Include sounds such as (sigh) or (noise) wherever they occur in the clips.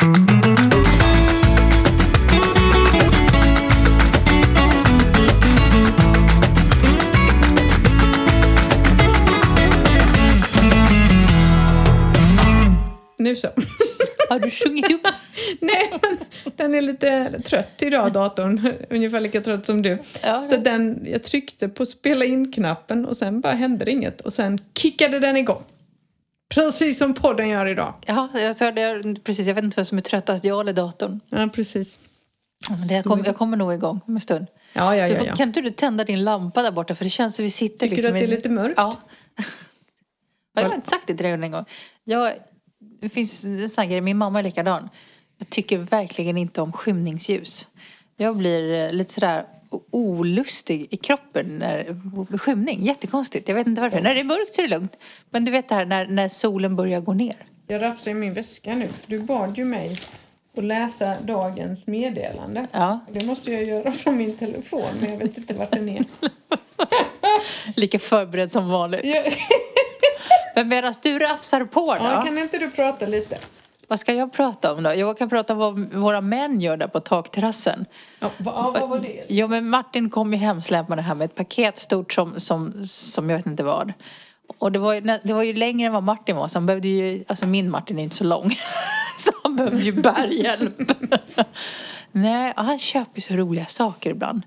Nu så. (laughs) Har du sjungit upp? (laughs) Nej, den är lite trött idag, datorn. (laughs) Ungefär lika trött som du. Ja, så den, jag tryckte på spela in-knappen och sen bara hände det inget. Och sen kickade den igång. Precis som podden gör idag. Ja, jag, tror det, precis, jag vet inte vem som är tröttast, jag eller datorn. Ja, precis. Ja, Men det, jag, kom, jag kommer nog igång om en stund. Ja, ja, ja. får, ja. Kan inte du tända din lampa där borta? För det känns som vi sitter Tycker liksom du att det är lite mörkt? Ja. (laughs) jag har inte sagt det till dig en gång. Jag, det finns en sån grej, min mamma är likadan. Jag tycker verkligen inte om skymningsljus. Jag blir eh, lite sådär olustig i kroppen när skymning. Jättekonstigt. Jag vet inte varför. När det är mörkt så är det lugnt. Men du vet det här när, när solen börjar gå ner. Jag rafsar i min väska nu. Du bad ju mig att läsa dagens meddelande. Ja. Det måste jag göra från min telefon, men jag vet inte vart den är. (laughs) Lika förberedd som vanligt. Men medan du rafsar på då. ja, kan inte du prata lite? Vad ska jag prata om då? Jag kan prata om vad våra män gör där på takterrassen. Ja, vad, vad var det? Ja, men Martin kom ju hemsläpande här med ett paket stort som, som, som jag vet inte vad. Och det var, ju, det var ju längre än vad Martin var, så han behövde ju, alltså min Martin är inte så lång. (laughs) så han behövde ju bärhjälp. (laughs) Nej, och han köper ju så roliga saker ibland.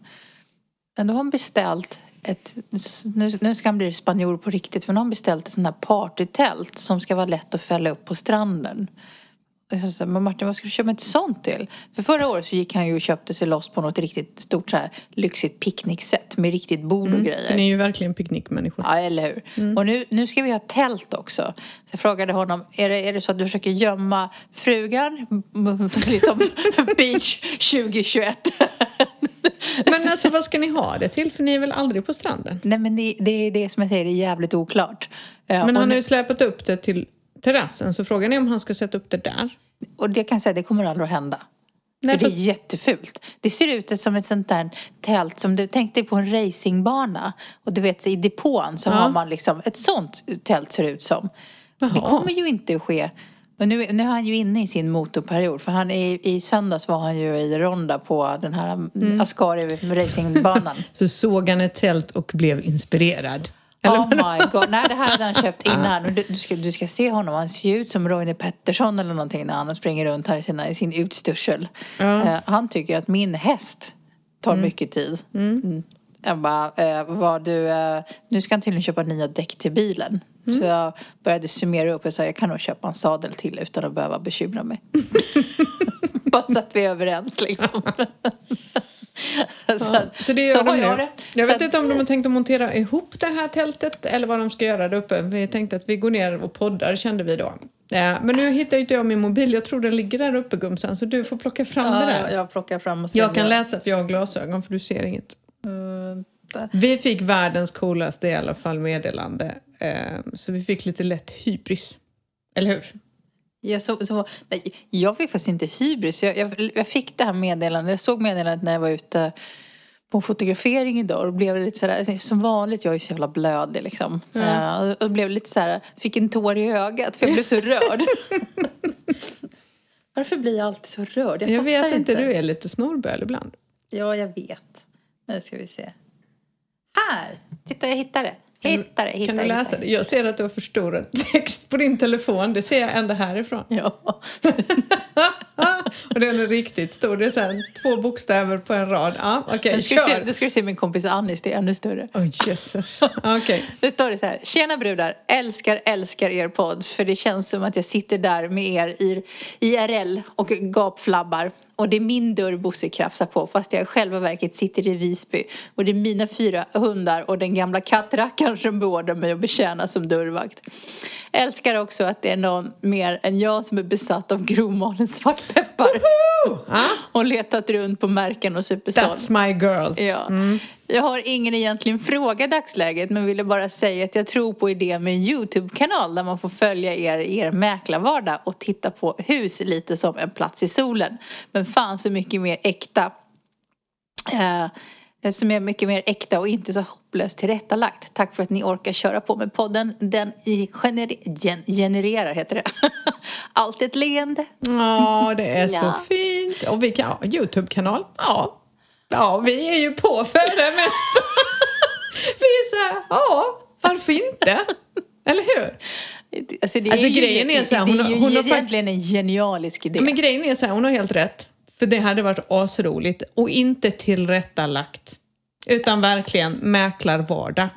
Men då har han beställt ett, nu, nu ska han bli spanjor på riktigt, för nu har han beställt ett sånt här partytält som ska vara lätt att fälla upp på stranden. Jag sa, men Martin, vad ska du köpa ett sånt till? För förra året så gick han ju och köpte sig loss på något riktigt stort så här lyxigt picknicksätt med riktigt bord och grejer. För ni är ju verkligen picknickmänniskor. Ja, eller hur? Och nu, nu ska vi ha tält också. Så jag frågade honom, är det, är det så att du försöker gömma frugan? (laughs) liksom (laughs) beach 2021. (laughs) Men alltså vad ska ni ha det till? För ni är väl aldrig på stranden? Nej men det, det är det som jag säger, det är jävligt oklart. Ja, Men och, han nu, har ju släpat upp det till terrassen så frågan är om han ska sätta upp det där. och det kan jag säga, det kommer aldrig att hända. Nej, för det är fast- jättefult. Det ser ut som ett sånt där tält som du tänkte på en racingbana. Och du vet i depån så Ja. har man liksom, ett sånt tält ser det ut som. Det Jaha. kommer ju inte att ske. Men nu, nu är han ju inne i sin motorperiod. För han är, i söndags var han ju i Ronda på den här Mm. Ascari racingbanan. (laughs) Så såg han ett tält och blev inspirerad. Oh my god. Nej, det här hade han köpt (laughs) innan. Och Du, du, ska, du ska se honom. Han ser ut som Roine Pettersson eller någonting när han springer runt här i, sina, i sin utstyrsel. Eh, han tycker att min häst tar mycket tid. Mm. Jag bara, eh, vad du, eh, nu ska han tydligen köpa nya däck till bilen. Så jag började summera upp och sa jag kan nog köpa en sadel till utan att behöva bekymra mig. (laughs) (laughs) Bara så att vi är överens liksom. (laughs) så, Så det gör så de har nu. jag det. Jag Så vet att- inte om de har tänkt att montera ihop det här tältet eller vad de ska göra där uppe. Vi tänkte att vi går ner och poddar kände vi då. Ja, men nu hittar inte jag min mobil. Jag tror den ligger där uppe Gumsan så du får plocka fram det Ja, där. jag, plockar fram och Jag kan läsa för jag har glasögon för du ser inget. Vi fick världens coolaste i alla fall meddelande. Eh, så vi fick lite lätt hybris. Eller hur? Jag, så, så, nej, jag fick faktiskt inte hybris. Jag, jag, jag fick det här meddelandet. Jag såg meddelandet när jag var ute på fotografering idag. Och blev lite sådär, som vanligt, jag är så jävla blödig liksom. Eh, och, och blev lite såhär, fick en tår i ögat för jag blev så rörd. (laughs) Varför blir jag alltid så rörd? Jag, Jag, vet inte, inte. du är lite snorböl ibland. Ja, jag vet. Nu ska vi se. Här! Titta, jag hittade det. Hittade, hittade, Kan du läsa hittade. det? Jag ser att du har förstorat text på din telefon. Det ser jag ända härifrån. Ja. (laughs) och den är riktigt stor. Det är så här, två bokstäver på en rad. Ja, okej, ska, du se, kör. nu ska du se min kompis Annis, det är ännu större. Åh, jösses. (laughs) Okej. Det står det så här. Tjena brudar, älskar, älskar er podd. För det känns som att jag sitter där med er i IRL och gapflabbar. Och det är min dörr Bosse krafsar på fast jag i själva verket sitter i Visby. Och det är mina fyra hundar och den gamla kattrackaren som beordrar mig att betjäna som dörrvakt. Älskar också att det är någon mer än jag som är besatt av grovmalen svartpeppar. Ah, och letat runt på märken och supersåld. that's my girl. Ja. Jag har ingen egentligen fråga i dagsläget men ville bara säga att jag tror på idén med en Youtube-kanal där man får följa er i er mäklarvardag och titta på hus lite som en plats i solen. Men fan så mycket mer äkta. Eh, som är mycket mer äkta och inte så hopplöst tillrättalagt. Tack för att ni orkar köra på med podden. Den gener- gen- genererar, heter det. (laughs) Allt ett leende. Ja, det är så Ja. fint. Och vi kan ha en Youtube-kanal. Ja. Ja, vi är ju på för det mesta. (laughs) vi är så här, ja, varför inte? Eller hur? Alltså, det Alltså, är ju, grejen är så här, det hon är har- ju hon har egentligen en genialisk idé. Men grejen är så här, hon har helt rätt. För det hade varit asroligt och inte tillrättalagt. Utan verkligen mäklarvardag.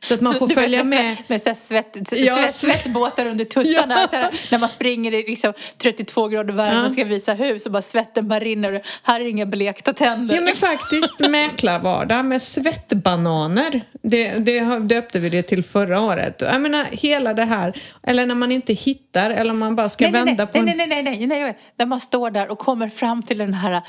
Så att man får följa med. Med så svett, svett, svett- svettbåtar under tuttarna. Ja. När man springer i liksom 32 grader värme Ja. och ska visa hus och bara svetten bara rinner. Och här är inga blekta tänder. Ja men faktiskt mäklarvardag med svettbananer. Det, det döpte vi det till förra året. Jag menar hela det här, eller när man inte hittar eller man bara ska nej, nej, vända nej, på nej, nej, nej, nej, nej, nej. När man står där och kommer fram till den här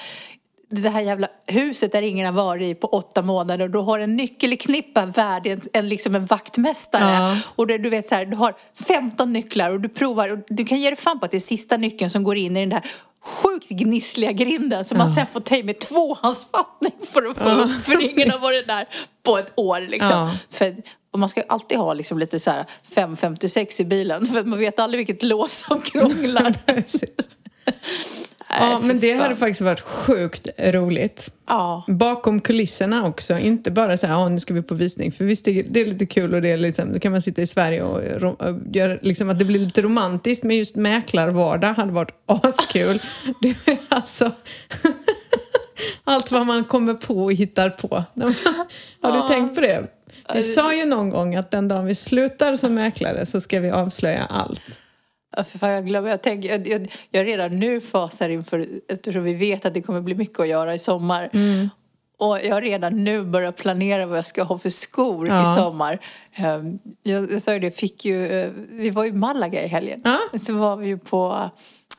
det här jävla huset där ingen har varit i på åtta månader och du har en nyckelknippa värd en, en, liksom en vaktmästare. Ja. Och det, du vet så här, du har 15 nycklar och du provar och du kan ge dig fan på att det är sista nyckeln som går in i den där sjukt gnissliga grinden som man sen får ta i med tvåhandsfattning för att få upp för ingen har varit där på ett år liksom. Ja. För, och man ska alltid ha liksom lite så här 556 i bilen för man vet aldrig vilket lås som krånglar. (laughs) Ja, men det fan. hade faktiskt varit sjukt roligt. Ja. Bakom kulisserna också, inte bara så här, ja, nu ska vi på visning. För visst, det är, det är lite kul och det är liksom, då kan man sitta i Sverige och, och göra liksom att det blir lite romantiskt. Men just mäklarvardag hade varit (laughs) askul. det är alltså... (laughs) Allt vad man kommer på och hittar på. Man- (laughs) Har du tänkt på det? Vi sa ju någon gång att den dagen vi slutar som mäklare så ska vi avslöja allt. Ja, för fan, jag glömmer. Jag, tänker, jag, jag, jag redan nu fasar inför, eftersom vi vet att det kommer bli mycket att göra i sommar. Mm. Och jag har redan nu börjat planera vad jag ska ha för skor Ja. i sommar. Ehm, Jag, jag sa ju det, fick ju, eh, vi var i Malaga i helgen. Ja. Så var vi ju på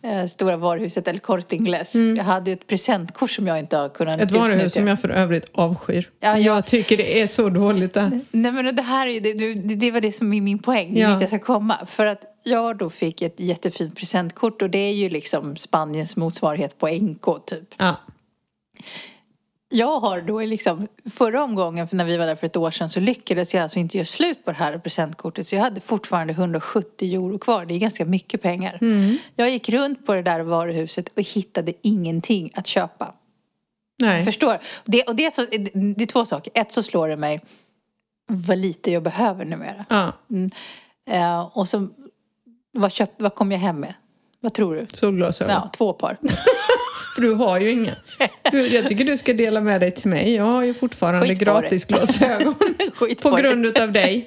eh, Stora varuhuset, eller Corte Inglés. Jag hade ju ett presentkort som jag inte har kunnat Mm. Ett varuhus utnyttja. som jag för övrigt avskyr. Ja, jag jag- tycker det är så dåligt där. Nej men det här är ju, det, det, det var det som är min poäng, Ja. dit jag ska komma. För att jag då fick ett jättefint presentkort och det är ju liksom Spaniens motsvarighet på NK typ. Ja. Jag har då liksom, förra omgången för när vi var där för ett år sedan så lyckades jag alltså inte göra slut på det här presentkortet så jag hade fortfarande 170 euro kvar. Det är ganska mycket pengar. Jag gick runt på det där varuhuset och hittade ingenting att köpa. Nej. Förstår? Det, och det, är så, det är två saker. Ett så slår det mig vad lite jag behöver numera. Ja. Eh, och så, vad, köp, vad kom jag hem med? Vad tror du? Solglasögon. Ja, två par. (laughs) För du har ju inga. Du, jag tycker du ska dela med dig till mig. Jag har ju fortfarande Skit gratisglasögon. (laughs) På på grund utav dig.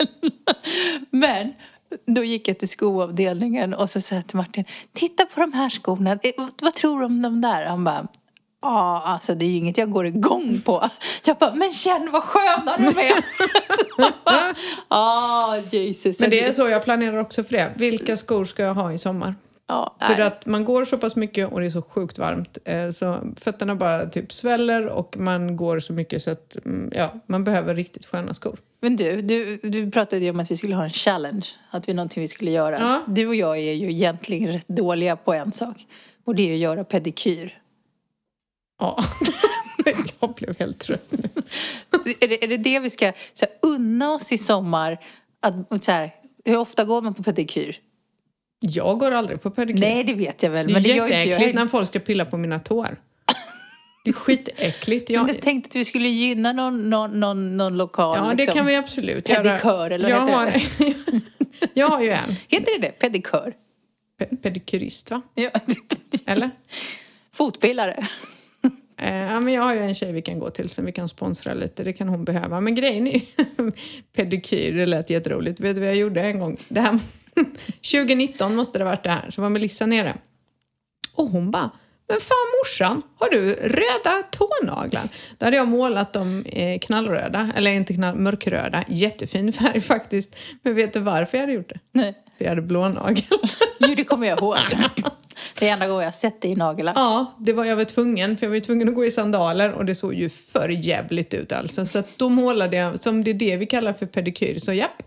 (laughs) Men då gick jag till skoavdelningen och så sa jag till Martin, titta på de här skorna. Eh, vad- Vad tror du om de där? Han bara, ja alltså det är ju inget jag går igång på. Jag bara, men känn vad sköna de är. (laughs) Ja, Jesus. Men det är så jag planerar också för det. Vilka skor ska jag ha i sommar? Ja, För att man går så pass mycket och det är så sjukt varmt. eh, Så fötterna bara typ sväller och man går så mycket så att mm, ja, man behöver riktigt sköna skor. Men du, du, du pratade ju om att vi skulle ha en challenge. Att vi är någonting vi skulle göra. Ja. Du och jag är ju egentligen rätt dåliga på en sak. Och det är att göra pedikyr. Ja, (laughs) jag blev helt trött nu. är, det, är det det vi ska så här, unna oss i sommar? Att, så här, hur ofta går man på pedikyr? Jag går aldrig på pedikyr. Nej, det vet jag väl. det är men det jag jätteäckligt när folk ska pilla på mina tår. Det är skitäckligt. (laughs) Jag, Men jag tänkte att vi skulle gynna någon, någon, någon, någon lokal ja, det liksom. kan vi absolut pedikör, göra. eller vad jag, heter har, (laughs) jag har ju en Heter det det? Pedikör? pe- pedikyrist, va? Ja. Eller? Fotpillare? Eh, ja, men jag har ju en tjej vi kan gå till som vi kan sponsra lite. Det kan hon behöva. Men grejen är ju (laughs) pedikyr, det lät jätteroligt. Vet du vad jag gjorde en gång? Det här, (laughs) 2019 måste det ha varit det här. Så var Melissa nere. Och hon bara, men fan morsan, har du röda tånaglar? Då hade jag målat dem knallröda, eller inte knall, mörkröda. Jättefin färg (laughs) faktiskt. Men vet du varför jag hade gjort det? Nej. Jag hade blånagel. Jo, det kommer jag ihåg. Det är enda gången jag har sett dig i nagellack. Ja, det var jag var tvungen, för jag var ju tvungen att gå i sandaler och det såg ju för jävligt ut alltså. Så att då målade jag, som det är det vi kallar för pedikyr, så japp.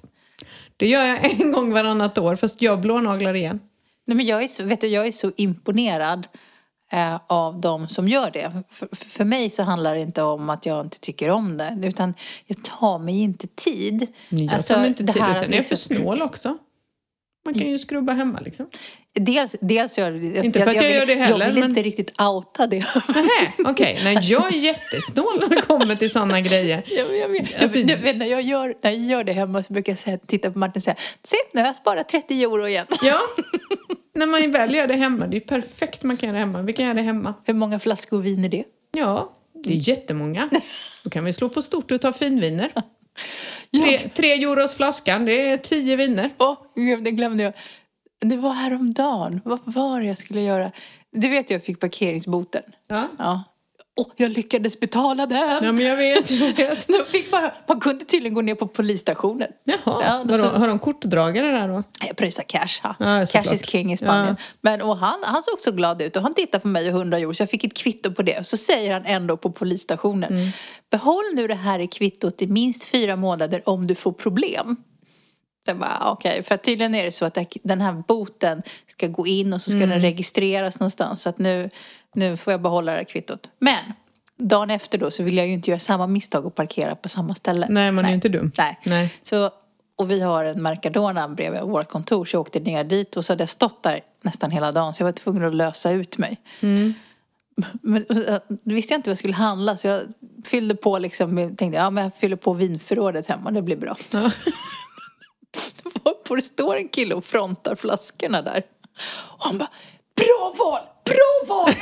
Det gör jag en gång varannat år, fast jag blånaglar igen. Nej, men jag, är så, vet du, jag är så imponerad eh, av de som gör det. För, för mig så handlar det inte om att jag inte tycker om det utan jag tar mig inte tid. Jag Alltså, tar mig inte tid. Och sen är jag för liksom- snål också. Man kan ju skrubba hemma liksom. Dels, dels gör jag, Inte för att jag vill, gör det heller, Jag vill men- inte riktigt outa det. Nähä, okej. Nej, jag är jättesnål när det kommer till sådana grejer. Jag, jag, vet, Alltså- jag, vet, när, jag gör, när jag gör det hemma så brukar jag säga, titta på Martin och säga Se, nu har jag sparat 30 euro igen. Ja, när man väl gör det hemma. Det är perfekt man kan göra det hemma. Vi kan göra det hemma. Hur många flaskor vin är det? Ja, det är jättemånga. Då kan vi slå på stort och ta finviner. Tre, tre euros flaskan, det är tio viner. Åh, gud, det glömde jag. Det var häromdagen. Vad var det jag skulle göra? Du vet jag fick parkeringsboten. Ja, Ja. Åh, jag lyckades betala den! ja men jag vet, jag vet. (laughs) De fick bara, man kunde tydligen gå ner på polisstationen. Jaha, Ja, då har, de, så- har de kortdragare där då? Jag pröjsar cash. Ja, cash is king i Spanien. Ja. Men, och han, han såg också glad ut och han tittade på mig och 100 euro så jag fick ett kvitto på det. Så säger han ändå på polisstationen. Mm. Behåll nu det här i kvittot i minst fyra månader om du får problem. Jag bara, okej, för att tydligen är det så att den här boten ska gå in och så ska Mm. den registreras någonstans. Så att nu, nu får jag behålla det här kvittot. Men dagen efter då så vill jag ju inte göra samma misstag och parkera på samma ställe. Nej, man är ju inte dum. Nej. Nej. Så, och vi har en Mercadona bredvid vårt kontor så jag åkte ner dit och så hade jag stått där nästan hela dagen så jag var tvungen att lösa ut mig. Mm. (laughs) Men då visste jag inte vad jag skulle handla så jag fyllde på liksom, tänkte ja men jag fyller på vinförrådet hemma, det blir bra. Ja. (laughs) (laughs) Varpå det står en kille och frontar flaskorna där. Och han bara, bra val, bra val!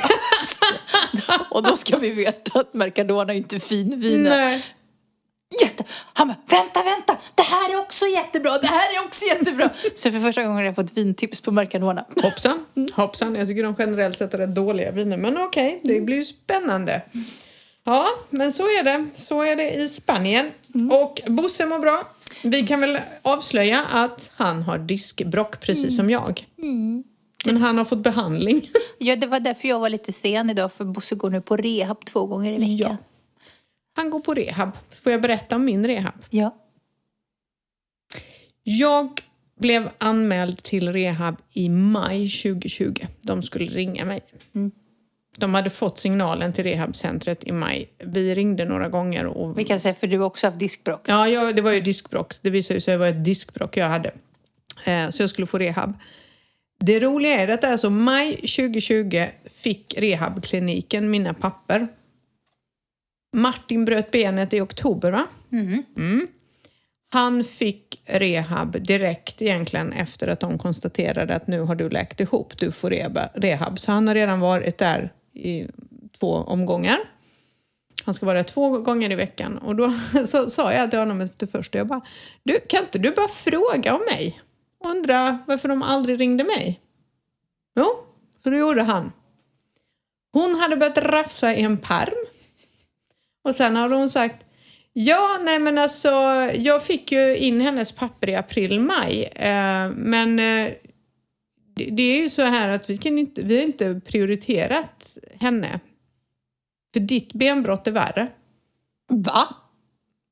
(laughs) och då ska vi veta att Mercadona är inte finviner. Nej. Jätte... Han bara, vänta, vänta, det här är också jättebra, det här är också jättebra. Så för första gången har jag fått vintips på Mercadona. Hoppsan, (laughs) hoppsan. Jag tycker de generellt sett är rätt dåliga viner. Men okej, det blir ju spännande. Ja, men så är det. Så är det i Spanien. Och Bosse mår bra. Vi kan väl avslöja att han har diskbrock precis som jag. Men han har fått behandling. (laughs) Ja, det var därför jag var lite sen idag, för Bosse går nu på rehab två gånger i veckan. Ja. Han går på rehab. Får jag berätta om min rehab? Ja. Jag blev anmäld till rehab i maj 2020. De skulle ringa mig. De hade fått signalen till rehabcentret i maj. Vi ringde några gånger och... Vi kan säga, för du har också haft diskbråck. Ja, jag, det var ju diskbråck. Det visade sig att det var ett diskbråck jag hade. Eh, så jag skulle få rehab. Det roliga är att det är så maj 2020 fick rehabkliniken mina papper. Martin bröt benet i oktober va? Mm. Han fick rehab direkt egentligen efter att de konstaterade att nu har du läkt ihop, du får rehab. Så han har redan varit där i två omgångar. Han ska vara där två gånger i veckan. Och då (laughs) så sa jag till honom efter första, jag bara, du, kan inte du bara fråga om mig? Undra varför de aldrig ringde mig? Jo, så det gjorde han. Hon hade börjat rafsa i en perm. Och sen hade hon sagt, ja, nej men alltså, jag fick ju in hennes papper i april, maj. Eh, men eh, det, det är ju så här att vi, kan inte, vi har inte prioriterat henne. För ditt benbrott är värre. Va?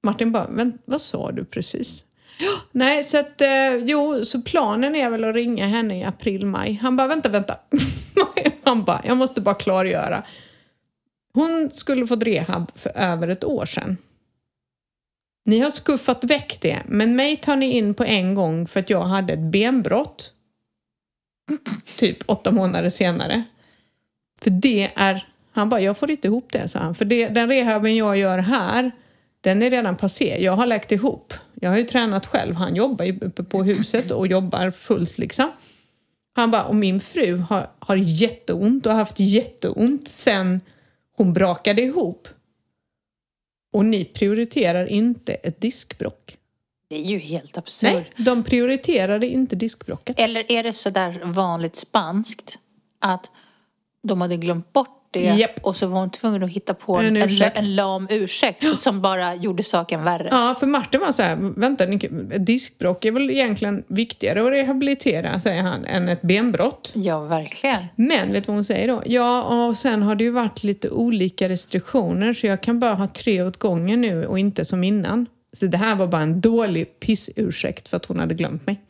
Martin bara, men vad sa du precis? "Ja, Nej, så att, eh, jo, så planen är väl att ringa henne i april, maj. Han bara, vänta, vänta. (laughs) Han bara, jag måste bara klargöra. Hon skulle fått rehab för över ett år sedan. Ni har skuffat väck det, men mig tar ni in på en gång för att jag hade ett benbrott. Typ åtta månader senare. För det är, han bara, jag får inte ihop det, sa han. För det, den rehaben jag gör här, den är redan passé. Jag har läkt ihop. Jag har ju tränat själv. Han jobbar ju uppe på huset och jobbar fullt liksom. Han bara, och min fru har, har jätteont och har haft jätteont sen hon brakade ihop. Och ni prioriterar inte ett diskbrock. Det är ju helt absurt. Nej, de prioriterade inte diskbrocket. Eller är det så där vanligt spanskt att de hade glömt bort det Japp. och så var hon tvungen att hitta på en, En en, ursäkt. en lam ursäkt som bara gjorde saken värre. Ja, för Martin var så här, vänta, ni- diskbråck är väl egentligen viktigare att rehabilitera, säger han, än ett benbrott. Ja, verkligen. Men vet du vad hon säger då? Ja, och sen har det ju varit lite olika restriktioner så jag kan bara ha tre åt gången nu och inte som innan. Så det här var bara en dålig pissursäkt för att hon hade glömt mig.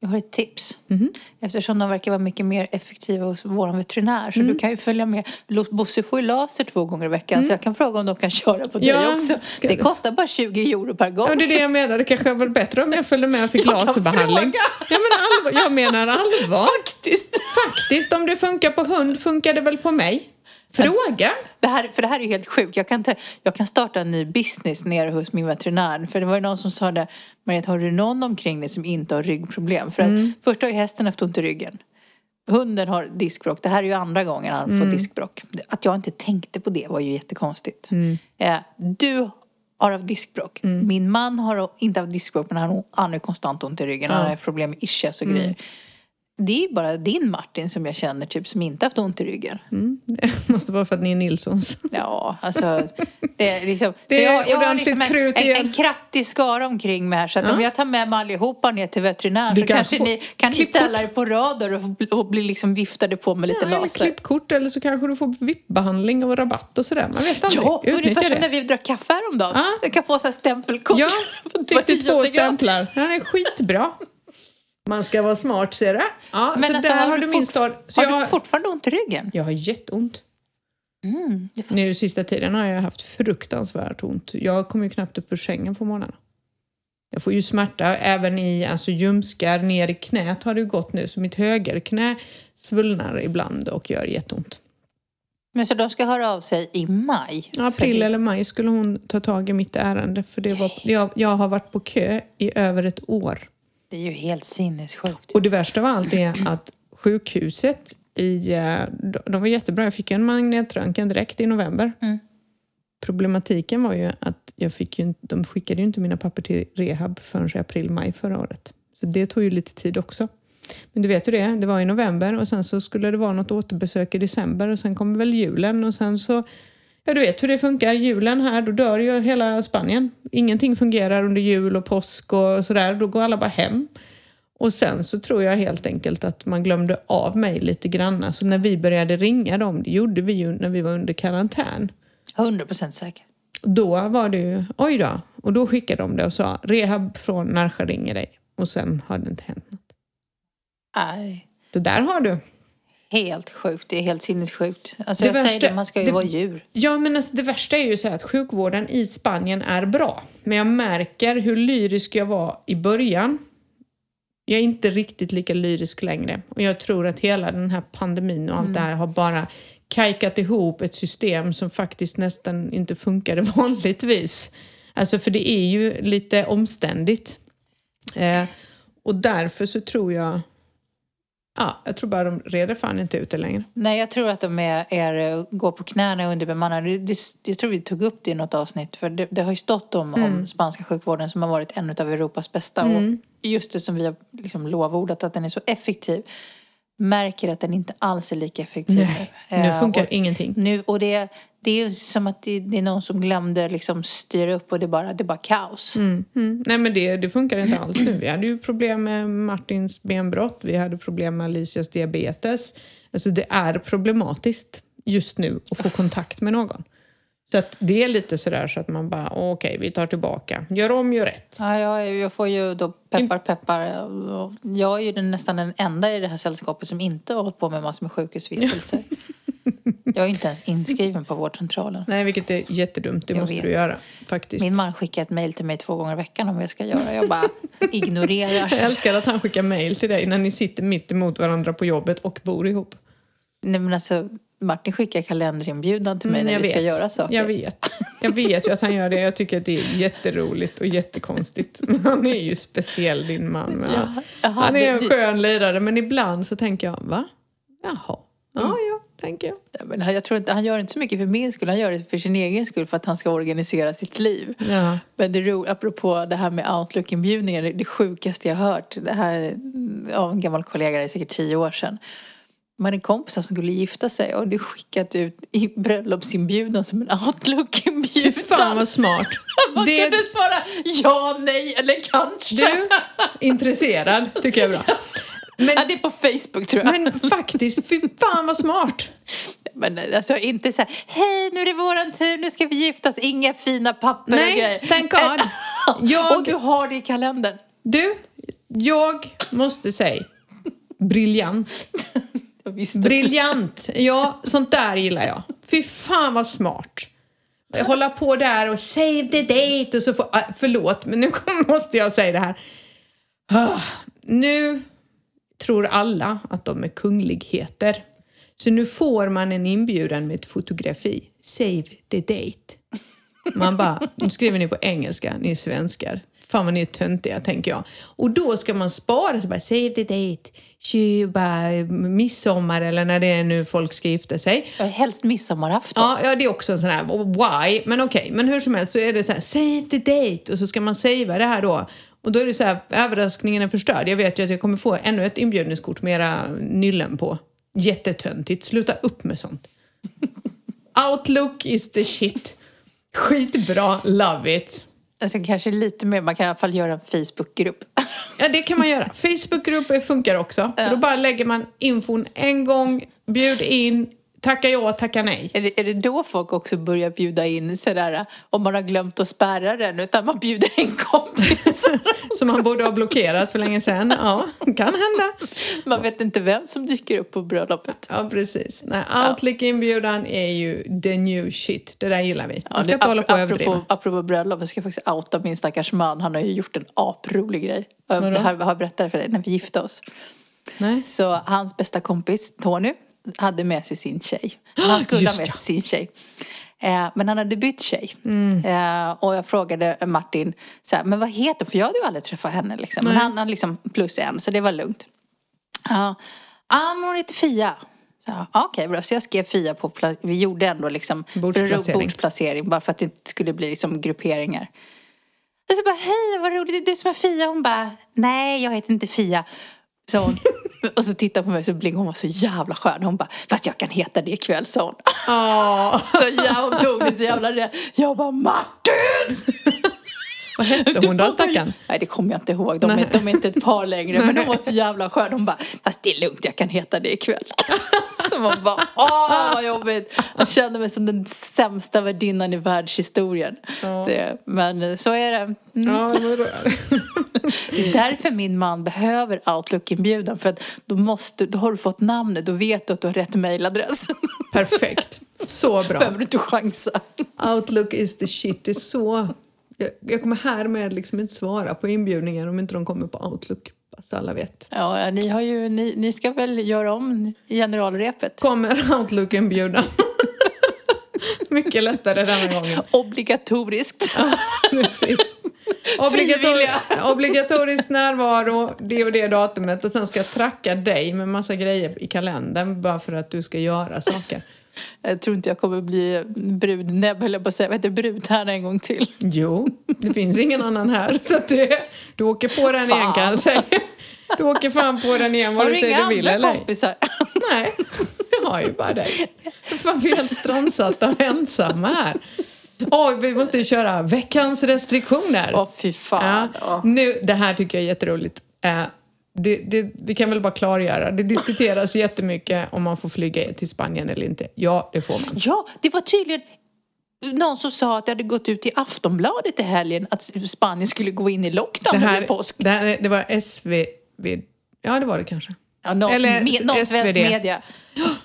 Jag har ett tips. Mhm. Eftersom de verkar vara mycket mer effektiva hos vår veterinär. Så Mm. du kan ju följa med. Bosse får ju laser två gånger i veckan. Så jag kan fråga om de kan köra på dig Mm. Ja. också. Det kostar bara 20 euro per gång. Ja, det är det jag menar. Det kanske var bättre om jag följde med och fick Jag kan laserbehandling. fråga. Ja, men allvar, jag menar allvar. (laughs) Faktiskt. Faktiskt, om det funkar på hund funkar det väl på mig? Fråga! Det här, för det här är helt sjukt. Jag kan, ta, jag kan starta en ny business nere hos min veterinär. För det var ju någon som sa det. Mariette, har du någon omkring dig som inte har ryggproblem? För att Mm. först har ju hästen haft ont i ryggen. Hunden har diskbråck. Det här är ju andra gången han Mm. får diskbråck. Att jag inte tänkte på det var ju jättekonstigt. Mm. Eh, du har haft diskbråck. Min man har inte haft diskbråck men han han har ju konstant ont i ryggen. Han har problem med ischias Mm. och grejer. Det är bara din Martin som jag känner typ som inte haft ont i ryggen. Det (laughs) måste vara för att ni är Nilssons. Ja, alltså. Det är, liksom, (laughs) Det så är jag, jag har liksom en, krut en, en- en krattig skara omkring mig här. Så att om jag tar med mig allihopa ner till veterinär Du så kan kanske få ni kan ni ställa er på rader och, och bli liksom viftade på med lite Ja, eller laser. klippkort eller så kanske du får VIP-behandling och rabatt och sådär. Man vet aldrig. Ja, Utnyttja ungefär som det. när vi drack kaffe häromdagen. Ja. Du kan få så här stämpelkort. Ja, (laughs) Det fick du två stämplar. Den är skitbra. Man ska vara smart ser du. Ja, Men så alltså, där har du min stad. Så Har jag, du fortfarande ont i ryggen? jag har jätteont. Mm, får- Nu sista tiden har jag haft fruktansvärt ont. Jag kommer ju knappt upp ur sängen på morgnarna. Jag får ju smärta även i alltså ljumskar, ner i knät har det ju gått nu. Så mitt högerknä svullnar ibland och gör jätteont. Men så de ska höra av sig i maj? April eller maj skulle hon ta tag i mitt ärende för det var, jag, jag har varit på kö i över ett år. Det är ju helt sinnessjukt. Och det värsta av allt är att sjukhuset i, eh, de- var jättebra. Jag fick ju en magnetröntgen direkt i november. Mm. Problematiken var ju att jag fick ju, de skickade ju inte mina papper till rehab förrän i april, maj förra året. Så det tog ju lite tid också. Men du vet ju det, det var i november och sen så skulle det vara något återbesök i december och sen kommer väl julen och sen så Ja, du vet hur det funkar. Julen här, då dör ju hela Spanien. Ingenting fungerar under jul och påsk och sådär. Då går alla bara hem. Och sen så tror jag helt enkelt att man glömde av mig lite grann. Så när vi började ringa dem, det gjorde vi ju när vi var under karantän. 100% säker. Då var det ju, oj då. Och då skickade de det och sa, rehab från Närsjö ringer dig. Och sen har det inte hänt något. Nej. Så där har du. Helt sjukt. Det är helt sinnessjukt. Alltså Det jag säger värsta- det, man ska ju det- vara djur. Ja, men alltså, det värsta är ju så att sjukvården i Spanien är bra. Men jag märker hur lyrisk jag var i början. Jag är inte riktigt lika lyrisk längre. Och jag tror att hela den här pandemin och allt det här har bara kajkat ihop ett system som faktiskt nästan inte funkade (laughs) vanligtvis. Alltså för det är ju lite omständigt. Eh, och därför så tror jag... Ja, jag tror bara de reder fan inte ut det längre. Nej, jag tror att de är, är går på knäna underbemannade. Det, det, jag tror vi tog upp det i något avsnitt. För det, det har ju stått om, om spanska sjukvården som har varit en av Europas bästa. Och just det som vi har liksom lovordat att den är så effektiv. Märker att den inte alls är lika effektiv Nej, nu. nu Eh, funkar och, ingenting. Nu, och det, det är som att det, det är någon som glömde liksom styra upp och det är bara, det är bara kaos. Mm, mm. Nej men det, det funkar inte alls nu. Vi hade ju problem med Martins benbrott, vi hade problem med Alicias diabetes. Alltså det är problematiskt just nu att få kontakt med någon. Så att det är lite sådär så att man bara, okej vi tar tillbaka. Gör om, gör rätt. Ja, jag, jag får ju då peppar peppar. Jag är ju nästan den enda i det här sällskapet som inte har hållit på med massor med sjukhusvistelser. (laughs) jag är inte ens inskriven på vårdcentralen. Nej, vilket är jättedumt. Det Jag måste vet. du göra faktiskt. Min man skickar ett mejl till mig två gånger i veckan om jag ska göra. Jag bara ignorerar. Jag älskar att han skickar mejl till dig när ni sitter mitt emot varandra på jobbet och bor ihop. Nej, men alltså, Martin skickar kalenderinbjudan till mig Mm, när vi ska göra saker. Jag vet. Jag vet ju att han gör det. Jag tycker att det är jätteroligt och jättekonstigt. (laughs) Han är ju speciell din man. Ja, han- jaha, han är det- en det- skön lirare men ibland så tänker jag, va? Jaha. Ja, Mm. ja, tänker jag. Ja, Men jag tror inte, han gör inte så mycket för min skull, han gör det för sin egen skull för att han ska organisera sitt liv. Ja. Men det ro, apropå det här med Outlook-inbjudningar, det, det sjukaste jag har hört, det här av en gammal kollega, det är säkert tio år sedan. Man är kompisar som skulle gifta sig och det skickat ut i bröllopsinbjudan som en Outlook-inbjudan. fan vad smart. (laughs) Man Det, kunde svara ja, nej eller kanske. du, intresserad, tycker jag är bra. (laughs) Men, Ja, det är på Facebook tror jag. men faktiskt, fy fan vad smart. Men alltså inte så här, hej nu är det våran tur, nu ska vi giftas, inga fina papper och Nej, grejer. thank God. (laughs) Jag- Och du har det i kalendern. Du, Jag måste säga, briljant. Briljant! Ja, sånt där gillar jag. Fy fan vad smart. Hålla på där och save the date och så får... Äh, förlåt, men nu (laughs) måste jag säga det här. Ah, nu tror alla att de är kungligheter. Så nu får man en inbjudan med ett fotografi. Save the date. Man bara, nu skriver ni på engelska, ni är svenskar. Fan vad ni är töntiga, tänker jag. Och då ska man spara, så bara save the date, 20, bara, midsommar eller när det är nu folk ska gifta sig. Helst midsommarafton. Ja, ja, det är också en sån här why, men okej. Men hur som helst så är det så här, save the date och så ska man savea det här då. Och då är det så här, överraskningen är förstörd. Jag vet ju att jag kommer få ännu ett inbjudningskort med era nyllen på. Jättetöntigt, sluta upp med sånt. (laughs) Outlook is the shit. Skitbra, love it. Alltså, kanske lite mer, man kan i alla fall göra en Facebookgrupp. Ja, det kan man göra. (laughs) Facebookgrupper funkar också. För då bara lägger man infon en gång, bjud in, tacka ja, tacka nej. Är det, är det då folk också börjar bjuda in sådär, om man har glömt att spärra den, utan man bjuder en kompis? (laughs) Som man borde ha blockerat för länge sedan. Ja, kan hända. Man vet inte vem som dyker upp på bröllopet. Ja, precis. Nej, Outlook-inbjudan är ju the new shit. Det där gillar vi. Man ska det- inte hålla på och apropå, överdriva. apropå bröllop, jag ska faktiskt outa min stackars man. Han har ju gjort en aprolig grej. Jag Vadå? har, har berättat för dig, när vi gifte oss. Nej. Så hans bästa kompis, Tony, hade med sig sin tjej. Han (gasps) skulle ha Just med ja. sig sin tjej. Eh, men han hade bytt tjej. Mm. Eh, och jag frågade Martin, så här, men vad heter hon? För jag hade ju aldrig träffat henne. Liksom. Men han hade liksom plus en, så det var lugnt. Ja, ah, men hon heter Fia. Ja, Okej, bra. Så jag skrev Fia på, vi gjorde ändå liksom Bordsplacering. bordsplacering bara för att det inte skulle bli liksom grupperingar. Och så bara, hej vad roligt, det är du som är Fia. Hon bara, nej jag heter inte Fia. Så hon, och så tittade hon på mig så blinkade hon var så jävla skön. Hon bara, fast jag kan heta det ikväll, sa hon. Åh, (laughs) Så ja, hon tog det så jävla rätt. Jag bara, Martin! Vad hette hon då, stackarn? Nej, det kommer jag inte ihåg. De är, de är inte ett par (laughs) längre. Men hon var så jävla skön. Hon bara, fast det är lugnt, jag kan heta det ikväll. (laughs) Så man bara, åh vad jobbigt. Jag kände mig som den sämsta värdinnan i världshistorien. Det, men så är det. Mm. Ja, vad (laughs) bra. Det är därför min man behöver Outlook-inbjudan. För att då, måste, då har du fått namnet, då vet du att du har rätt mejladress. Perfekt. Så bra. Behöver du inte chansa. Outlook is the shit. Det är så... Jag, jag kommer härmed liksom inte svara på inbjudningar om inte de kommer på Outlook. Så alla vet. Ja, ni, har ju, ni, ni ska väl göra om generalrepet? Kommer Outlook-inbjudan. (laughs) Mycket lättare denna gången. Obligatoriskt. Precis. (laughs) Obligator obligatorisk närvaro, det och det datumet och sen ska jag tracka dig med massa grejer i kalendern bara för att du ska göra saker. Jag tror inte jag kommer bli brudnäbb, eller på att säga, vad heter brudtärna en gång till. Jo, det finns ingen annan här så det, du åker på den igen kan jag säga. Du åker fan på den igen Har vare du sig inga du vill eller ej. kompisar? Nej, jag har ju bara dig. Fan, vi är helt strandsatta och ensamma här. Åh, vi måste ju köra veckans restriktioner. Åh fy fan. Ja, Ja. nu, det här tycker jag är jätteroligt. Det, det, vi kan väl bara klargöra, det diskuteras jättemycket om man får flyga till Spanien eller inte. Ja, det får man. ja, det var tydligen någon som sa att det hade gått ut i Aftonbladet i helgen att Spanien skulle gå in i lockdown Det, här, påsk. det, här, det var SVD, ja det var det kanske. Ja, någon, Eller med, någon svensk media.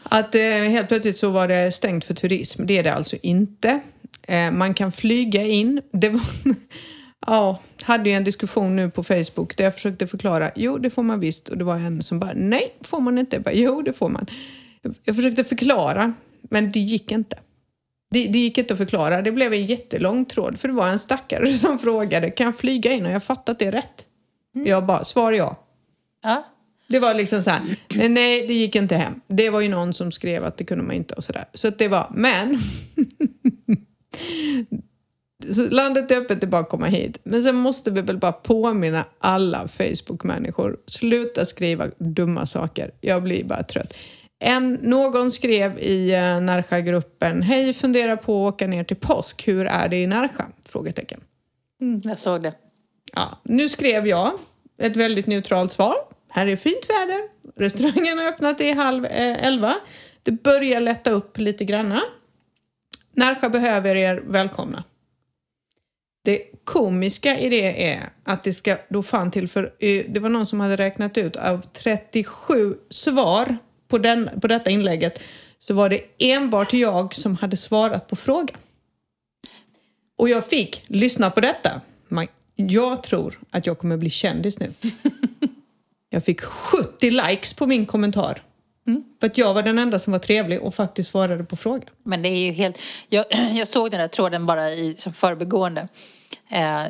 Att eh, helt plötsligt så var det stängt för turism. Det är det alltså inte. Eh, man kan flyga in. Det var, ja, hade ju en diskussion nu på Facebook där jag försökte förklara. Jo, det får man visst. Och det var en som bara, nej, får man inte. Jag bara, jo, det får man. Jag försökte förklara, men det gick inte. Det, det gick inte att förklara. Det blev en jättelång tråd. För det var en stackare (laughs) som frågade, kan jag flyga in? Och jag fattat det rätt. Jag bara, svar ja. Ja. Det var liksom så här, men (clears throat) nej det gick inte hem. Det var ju någon som skrev att det kunde man inte och sådär. Så att det var, men. (laughs) så landet är öppet, det är bara att komma hit. Men sen måste vi väl bara påminna alla Facebook-människor, sluta skriva dumma saker. Jag blir bara trött. En, någon skrev i uh, Närsjö-gruppen, hej fundera på att åka ner till påsk, hur är det i Närsjö? Frågetecken. Mm, jag såg det. Ja, nu skrev jag ett väldigt neutralt svar. Här är fint väder. Restaurangen har öppnat i halv eh, elva. Det börjar lätta upp lite granna. Närsjö behöver er välkomna. Det komiska i det är att det ska då fan till för eh, det var någon som hade räknat ut av 37 svar på, den, på detta inlägget så var det enbart jag som hade svarat på frågan. Och jag fick lyssna på detta. Jag tror att jag kommer bli kändis nu. (laughs) Jag fick 70 likes på min kommentar. Mm. För att jag var den enda som var trevlig och faktiskt svarade på frågan. Men det är ju helt... Jag, (clears throat) jag såg den där tråden bara i som förbegående. Eh,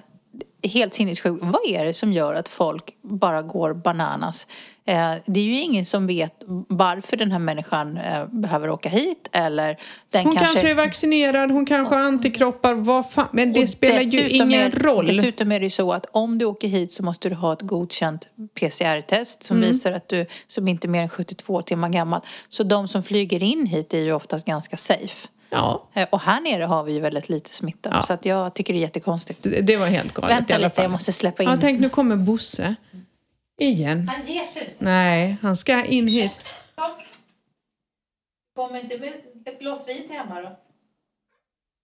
helt sinnessjukt. Vad är det som gör att folk bara går bananas? Eh, det är ju ingen som vet varför den här människan eh, behöver åka hit eller den Hon kanske, är vaccinerad, hon kanske har antikroppar, vad fan. Men det spelar ju ingen är, roll. Dessutom är det ju så att om du åker hit så måste du ha ett godkänt PCR-test som Mm. visar att du, som inte är mer än 72 timmar gammal. Så de som flyger in hit är ju oftast ganska safe. Ja, Eh, Och här nere har vi ju väldigt lite smitta. Ja. Så att jag tycker det är jättekonstigt. det, det var helt galet Vänta i alla lite, fall. jag måste släppa in. Ja, tänk nu kommer Bosse. Igen. Han ger sig. Nej, han ska in hit. Kom. Kom inte med ett glas vin hemma då.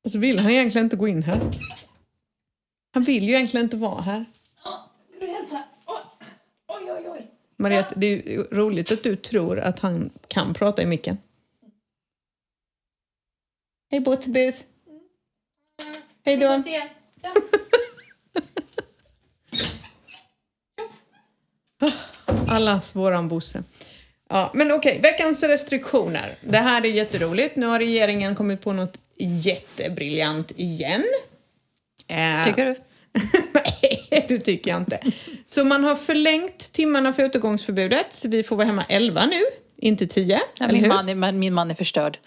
Och så vill han egentligen inte gå in här. Han vill ju egentligen inte vara här. Ja, vill du hälsa? Oj, oj, oj. oj. Mariette, det är ju roligt att du tror att han kan prata i micken. Hej Bottebut. Hej då. Allas våran Bosse. Ja, men okej, veckans restriktioner. Det här är jätteroligt. Nu har regeringen kommit på något jättebriljant igen. Eh, Tycker du? Nej, det tycker jag inte. Så man har förlängt timmarna för utegångsförbudet. Vi får vara hemma 11 nu, inte 10. Ja, min, man är, min man är förstörd.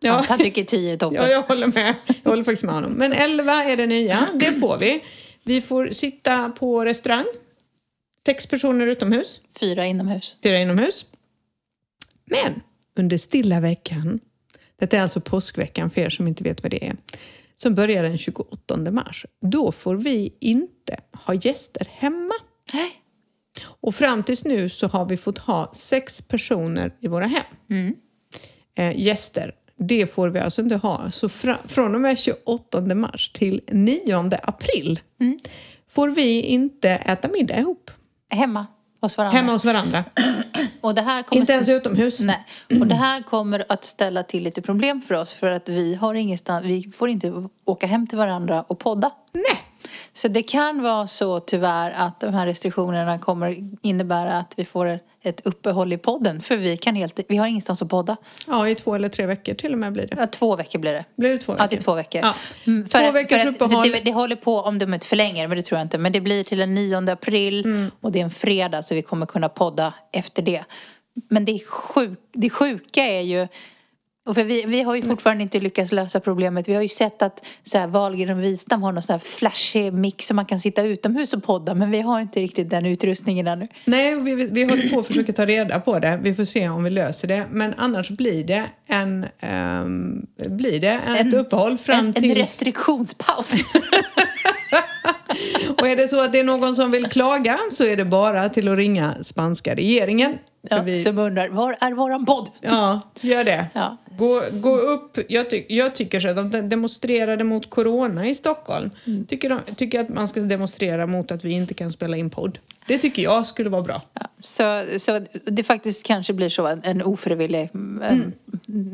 Ja. 10 är (laughs) toppen. Ja, jag håller med. Jag håller faktiskt med honom. Men 11 är det nya. Det får vi. Vi får sitta på restaurang. Sex personer utomhus, Fyra inomhus. fyra inomhus. Men under stilla veckan, detta är alltså påskveckan för er som inte vet vad det är, som börjar den 28 mars, då får vi inte ha gäster hemma. Nej. Och fram tills nu så har vi fått ha sex personer i våra hem. Eh, gäster. Det får vi alltså inte ha. Så från och med 28 mars till 9 april får vi inte äta middag ihop. Hemma hos varandra. Hemma hos varandra. (clears throat) Och det här kommer Inte ens utomhus. Nej, och det här kommer att ställa till lite problem för oss för att vi har ingenstans, vi får inte åka hem till varandra och podda. Nej. Så det kan vara så tyvärr att de här restriktionerna kommer innebära att vi får ett uppehåll i podden för vi kan helt, vi har ingenstans att podda. Ja, i två eller tre veckor till och med blir det. Ja, två veckor blir det. Blir det två veckor? Ja, det är två veckor. Ja. Mm, Två att- veckors att- uppehåll. Det, det håller på om de inte förlänger, men det tror jag inte. Men det blir till den 9 april Mm. och det är en fredag så vi kommer kunna podda efter det. Men det, sjuk, det sjuka är ju och för vi, vi har ju fortfarande inte lyckats lösa problemet. Vi har ju sett att så här, Wahlgren och Wistam har någon sån här flashig mix som man kan sitta utomhus och podda. Men vi har inte riktigt den utrustningen ännu. Nej, vi, vi- håller på att försöka ta reda på det. Vi får se om vi löser det. Men annars blir det en, ehm, blir det en, ett uppehåll fram en, till... en restriktionspaus. (laughs) Och är det så att det är någon som vill klaga så är det bara till att ringa spanska regeringen. Ja, vi, Som undrar, var är våran podd? ja, gör det. Ja. Gå, gå upp. Jag, ty, jag tycker så att de demonstrerade mot corona i Stockholm. Mm. Tycker, de, tycker att man ska demonstrera mot att vi inte kan spela in podd. Det tycker jag skulle vara bra. Ja, så, så det faktiskt kanske blir så en, en ofrivillig en,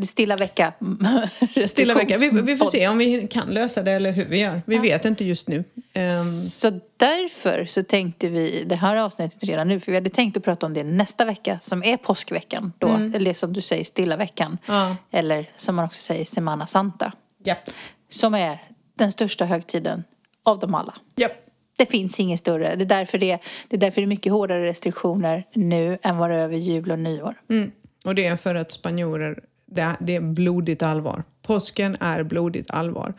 stilla vecka. Mm. (laughs) Stilla vecka. Vi, vi får se om vi kan lösa det eller hur vi gör. Vi vet inte just nu. Ehm, Så därför så tänkte vi det här avsnittet redan nu, för vi hade tänkt att prata om det nästa vecka som är påskveckan då, eller som du säger stilla veckan. Ja. Eller som man också säger Semana Santa. japp. Som är den största högtiden av dem alla. Japp. Det finns ingen större. Det är därför det, det är därför det är mycket hårdare restriktioner nu än vad det är över jul och nyår. Mm. Och det är för att spanjorer, det är, det är blodigt allvar. Påsken är blodigt allvar.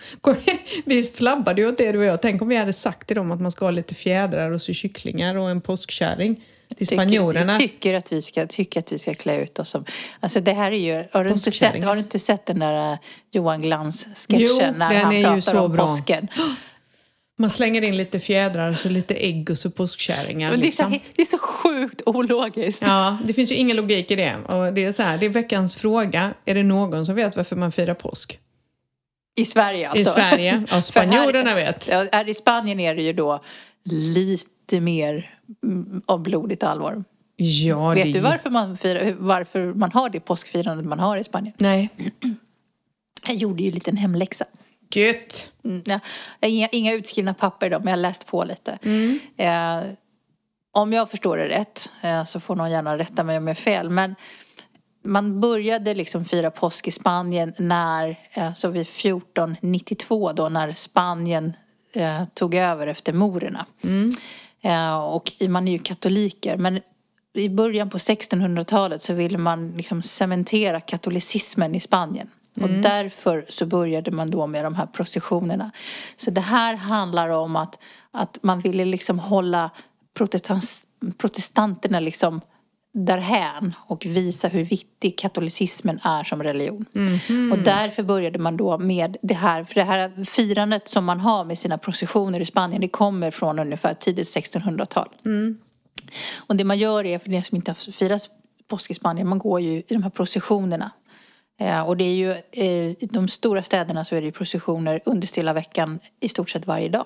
Vi flabbade ju åt det du och jag. Tänk om vi hade sagt till dem att man ska ha lite fjädrar och så kycklingar och en påskkärring till spanjorerna. Tycker, tycker, att vi ska, tycker att vi ska klä ut oss som... Alltså det här är ju... Har du, inte sett, har du inte sett den där uh, Johan Glans-sketchen när han pratar om bra. påsken? Man slänger in lite fjädrar så lite ägg och så påskkärringar. Men det, är så, Liksom. det är så sjukt ologiskt. Ja, det finns ju ingen logik i det. Och det är så här, det är veckans fråga. Är det någon som vet varför man firar påsk? I Sverige alltså. I Sverige. Ja, (laughs) spanjorerna vet. Ja, här i Spanien är det ju då lite mer mm, av blodigt allvar. Ja, Vet det... du varför man, firar, varför man har det påskfirandet man har i Spanien? Nej. (clears throat) Jag gjorde ju en liten hemläxa. Gött. Mm, ja, inga, inga utskrivna papper då, men jag har läst på lite. Mm. Eh, om jag förstår det rätt, eh, så får någon gärna rätta mig om jag är fel, men man började liksom fira påsk i Spanien när, eh, så vid 1492 då, när Spanien eh, tog över efter morerna. Eh, och man är ju katoliker, men i början på 1600-talet så ville man liksom cementera katolicismen i Spanien. Och därför så började man då med de här processionerna. Så det här handlar om att, att man ville liksom hålla protestans, protestanterna liksom därhän och visa hur viktig katolicismen är som religion. Och därför började man då med det här, för det här firandet som man har med sina processioner i Spanien, det kommer från ungefär tidigt 1600-tal. Och det man gör är, för det som inte har firat påsk i Spanien, man går ju i de här processionerna. Eh, och det är ju, eh, i de stora städerna så är det ju processioner under stilla veckan i stort sett varje dag.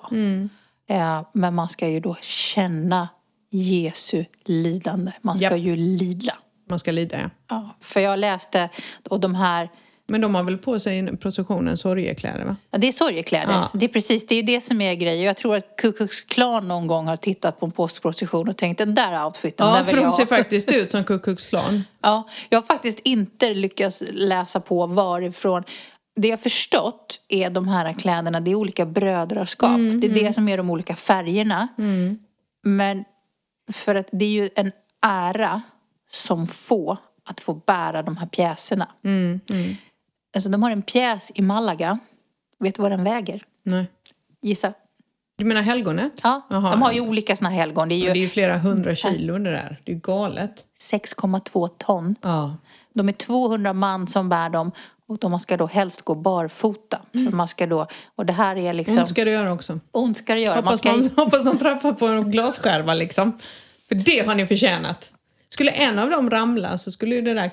Eh, men man ska ju då känna Jesu lidande. Man ska Japp. ju lida. Man ska lida, ja. Ja, för jag läste, och de här Men de har väl på sig processionen sorgekläder, va? Ja, det är sorgekläder. Ja. Det är precis, det är ju det som är grejen. Jag tror att Ku Klux Klan någon gång har tittat på en påskprocession och tänkt den där outfiten, Ja, den vill för de jag ser ha." (laughs) faktiskt ut som Ku Klux Klan. Ja, jag har faktiskt inte lyckats läsa på varifrån. Det jag förstått är de här kläderna, det är olika brödraskap. Mm, det är det som är de olika färgerna. Men för att det är ju en ära som få att få bära de här pjäserna. Mm, Alltså de har en pjäs i Malaga. Vet du vad den väger? Nej. Gissa. Du menar helgonet? Ja, Jaha. de har ju olika såna här helgon. Det är Men det är ju ju flera hundra kilo det där. Det är ju galet. 6,2 ton. Ja. De är 200 man som bär dem och de ska då helst gå barfota. För man ska då, och det här är liksom... Ont ska det göra också. Ont ska det göra. Man Hoppas, ska, man, (laughs) hoppas de trappar på en glasskärva liksom. För det har ni förtjänat. Skulle en av dem ramla så skulle ju det där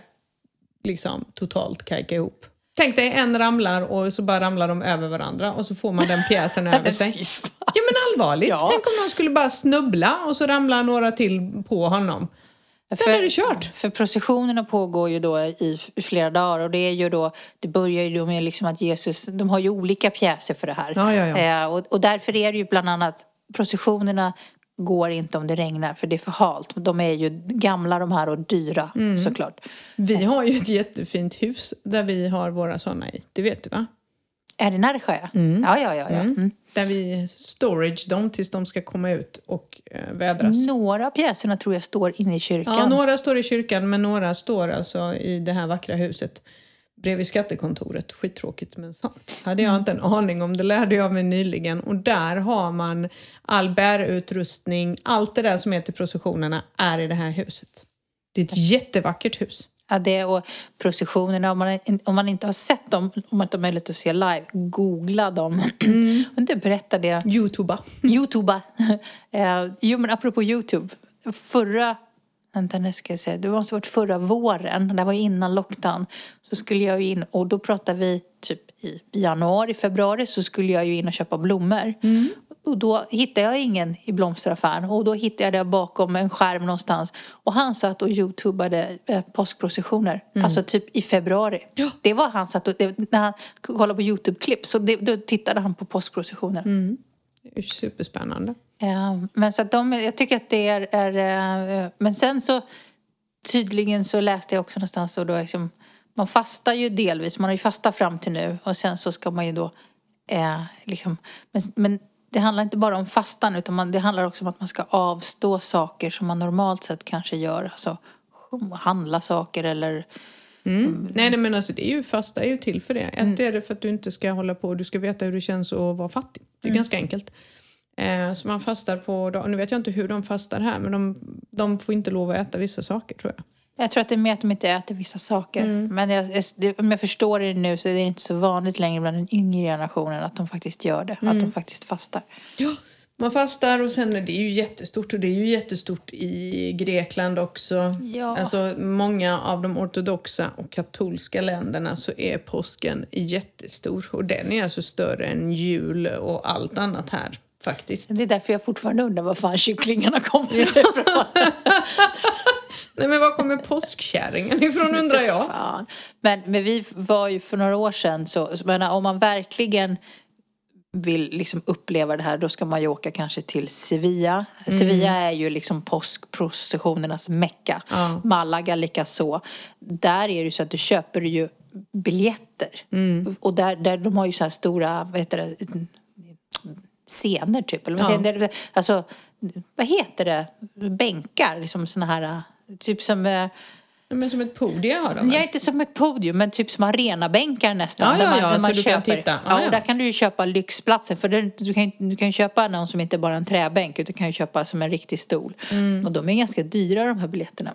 liksom totalt kajka ihop. Tänk dig en ramlar och så bara ramlar de över varandra och så får man den pjäsen (laughs) över sig. Ja men allvarligt. Ja. Tänk om någon skulle bara snubbla och så ramlar några till på honom. Sen är det kört. För processionerna pågår ju då i flera dagar och det är ju då, det börjar ju då med liksom att Jesus, de har ju olika pjäser för det här. Ja, ja, ja. Eh, och, och därför är det ju bland annat, processionerna går inte om det regnar för det är för halt. De är ju gamla de här och dyra Mm. såklart. Vi har ju ett jättefint hus där vi har våra såna i. Det vet du va? Är det Närsjö? Ja, ja, ja. ja. Mm. Där vi storage dem tills de ska komma ut och eh, vädras. Några av pjäserna tror jag står inne i kyrkan. Ja, några står i kyrkan men några står alltså i det här vackra huset bredvid skattekontoret. Skittråkigt men sant. Hade jag inte en aning om, det lärde jag mig nyligen. Och där har man all bärutrustning, allt det där som är till processionerna är i det här huset. Det är ett jättevackert hus. Ja, det och processionerna, om man, om man inte har sett dem, om man inte har möjlighet att se live, googla dem. Mm. (clears throat) Och inte berätta det. Youtuba. Youtube. (laughs) eh, jo, men apropå Youtube. Förra, vänta nu ska jag säga, det måste varit förra våren, det var innan lockdown. Så skulle jag in, och då pratade vi typ i januari, februari, så skulle jag ju in och köpa blommor. Och då hittade jag ingen i blomsteraffären och då hittade jag det bakom en skärm någonstans. Och han satt och youtubade eh, påskprocessioner. Alltså typ i februari. Det var han satt och, det, när han kollade på youtube-klipp så det, då tittade han på påskprocessioner. Det är superspännande. Ja, men så att de, jag tycker att det är, är eh, men sen så tydligen så läste jag också någonstans och då liksom, man fastar ju delvis, man har ju fastat fram till nu och sen så ska man ju då eh, liksom, men, men det handlar inte bara om fastan utan man, det handlar också om att man ska avstå saker som man normalt sett kanske gör, alltså handla saker eller Mm. Nej, nej, men alltså det är ju fasta är ju till för det. Ett är det för att du inte ska hålla på, du ska veta hur det känns att vara fattig. Det är ganska enkelt. Eh, så man fastar på, dag- nu vet jag inte hur de fastar här, men de, de får inte lov att äta vissa saker tror jag. Jag tror att det är mer att de inte äter vissa saker. Men jag, det, om jag förstår det nu så är det inte så vanligt längre bland den yngre generationen att de faktiskt gör det. Att de faktiskt fastar. Ja, Man fastar och sen är det ju jättestort och det är ju jättestort i Grekland också. Ja. Alltså många av de ortodoxa och katolska länderna så är påsken jättestor och den är alltså större än jul och allt annat här faktiskt. Det är därför jag fortfarande undrar var fan kycklingarna kommer ifrån. (laughs) Nej men var kommer påskkärringen ifrån undrar jag? Fan. Men, men vi var ju för några år sedan så, så menar, om man verkligen vill liksom uppleva det här då ska man ju åka kanske till Sevilla. Sevilla är ju liksom påskprocessionernas mecka. Ja. Malaga likaså. Där är det ju så att du köper ju biljetter. Och där, där de har ju så här stora, vad heter det, scener typ. Eller vad, Ja. jag? alltså, vad heter det? Bänkar, liksom såna här, typ som eh, Men som ett podium har de är inte som ett podium, men typ som arenabänkar nästan. Ja, ja, man, ja, där så man du kan köper. titta. Ja, Ja, ja. och där kan du ju köpa lyxplatsen. För det, du, kan, du kan ju köpa någon som inte bara är en träbänk, utan du kan ju köpa som en riktig stol. Mm. Och de är ganska dyra de här biljetterna.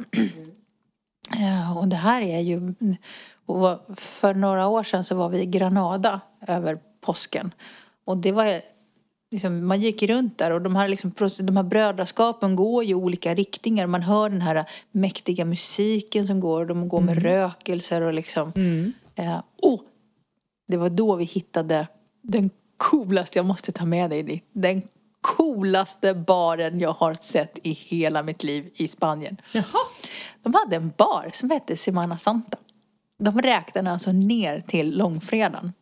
Ja, (clears throat) och det här är ju... För några år sedan så var vi i Granada över påsken. Och det var... Liksom, man gick runt där och de här, liksom, de här brödraskapen går ju i olika riktningar. Man hör den här mäktiga musiken som går. De går med rökelser och liksom... Eh, oh, det var då vi hittade den coolaste, jag måste ta med dig dit, den coolaste baren jag har sett i hela mitt liv i Spanien. Jaha. De hade en bar som hette Semana Santa. De räknade alltså ner till långfredagen.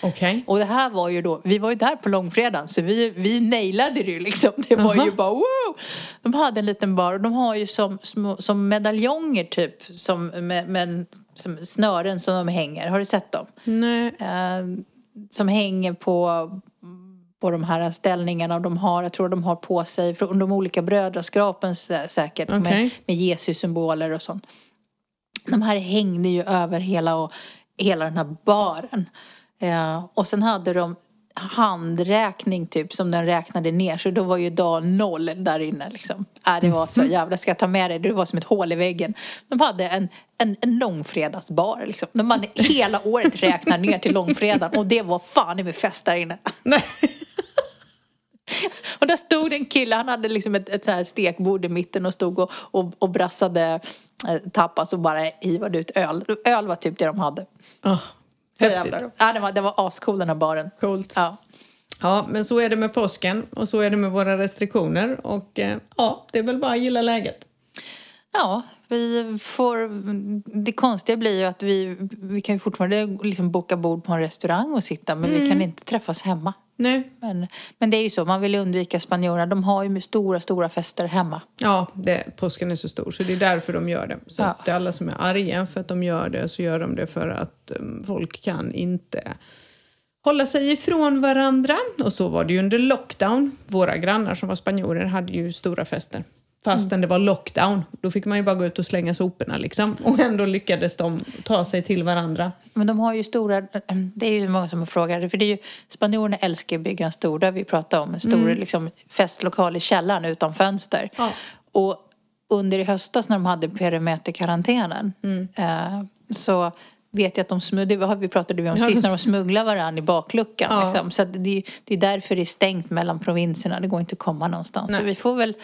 Okej. Och det här var ju då, vi var ju där på långfredagen så vi, vi nailade det ju liksom. Det var Jaha. ju bara wow! De hade en liten bar och de har ju som, små, som medaljonger typ, som, med, med som snören som de hänger. Har du sett dem? Nej. Eh, som hänger på, på de här ställningarna och de har, jag tror de har på sig från de olika brödraskapen sä- säkert med, Okej. med Jesus-symboler och sånt. De här hängde ju över hela, och, hela den här baren. Eh, och sen hade de handräkning typ som den räknade ner så då var ju dag noll där inne liksom. Äh, det var så jävla, ska jag ta med det? Det var som ett hål i väggen. De hade en, en, en långfredagsbar liksom. De hade (laughs) hela året räknat ner till långfredagen och det var fan i mig fest där inne. Nej. (laughs) Och där stod en kille, han hade liksom ett, ett så här stekbord i mitten och stod och, och, och brassade eh, tapas och bara hivade ut öl. Öl var typ det de hade. Oh, häftigt. Ja, det var, det var ascool den här baren. Coolt. Ja. Ja, men så är det med påsken och så är det med våra restriktioner och eh, ja, det är väl bara att gilla läget. Ja, vi får... Det konstiga blir ju att vi, vi kan ju fortfarande liksom boka bord på en restaurang och sitta men vi kan inte träffas hemma. Nej. Men, men det är ju så, man vill undvika spanjorerna. De har ju stora, stora fester hemma. Ja, det, påsken är så stor så det är därför de gör det. Så Ja. det är alla som är arga för att de gör det så gör de det för att um, folk kan inte hålla sig ifrån varandra. Och så var det ju under lockdown. Våra grannar som var spanjorer hade ju stora fester. Fastän det var lockdown. Då fick man ju bara gå ut och slänga soporna liksom. (laughs) Och ändå lyckades de ta sig till varandra. Men de har ju stora, (clears throat) det är ju många som frågar, för det är ju, spanjorerna älskar att bygga en stor, har vi pratat om, en stor liksom, festlokal i källaren utan fönster. Ja. Och under i höstas när de hade perimeterkarantänen eh, så vet jag att de smugglade, har vi pratade vi om sist, när de smugglar varandra i bakluckan. Ja. Liksom. Så det, det är därför det är stängt mellan provinserna, det går inte att komma någonstans. Så Nej. vi får väl,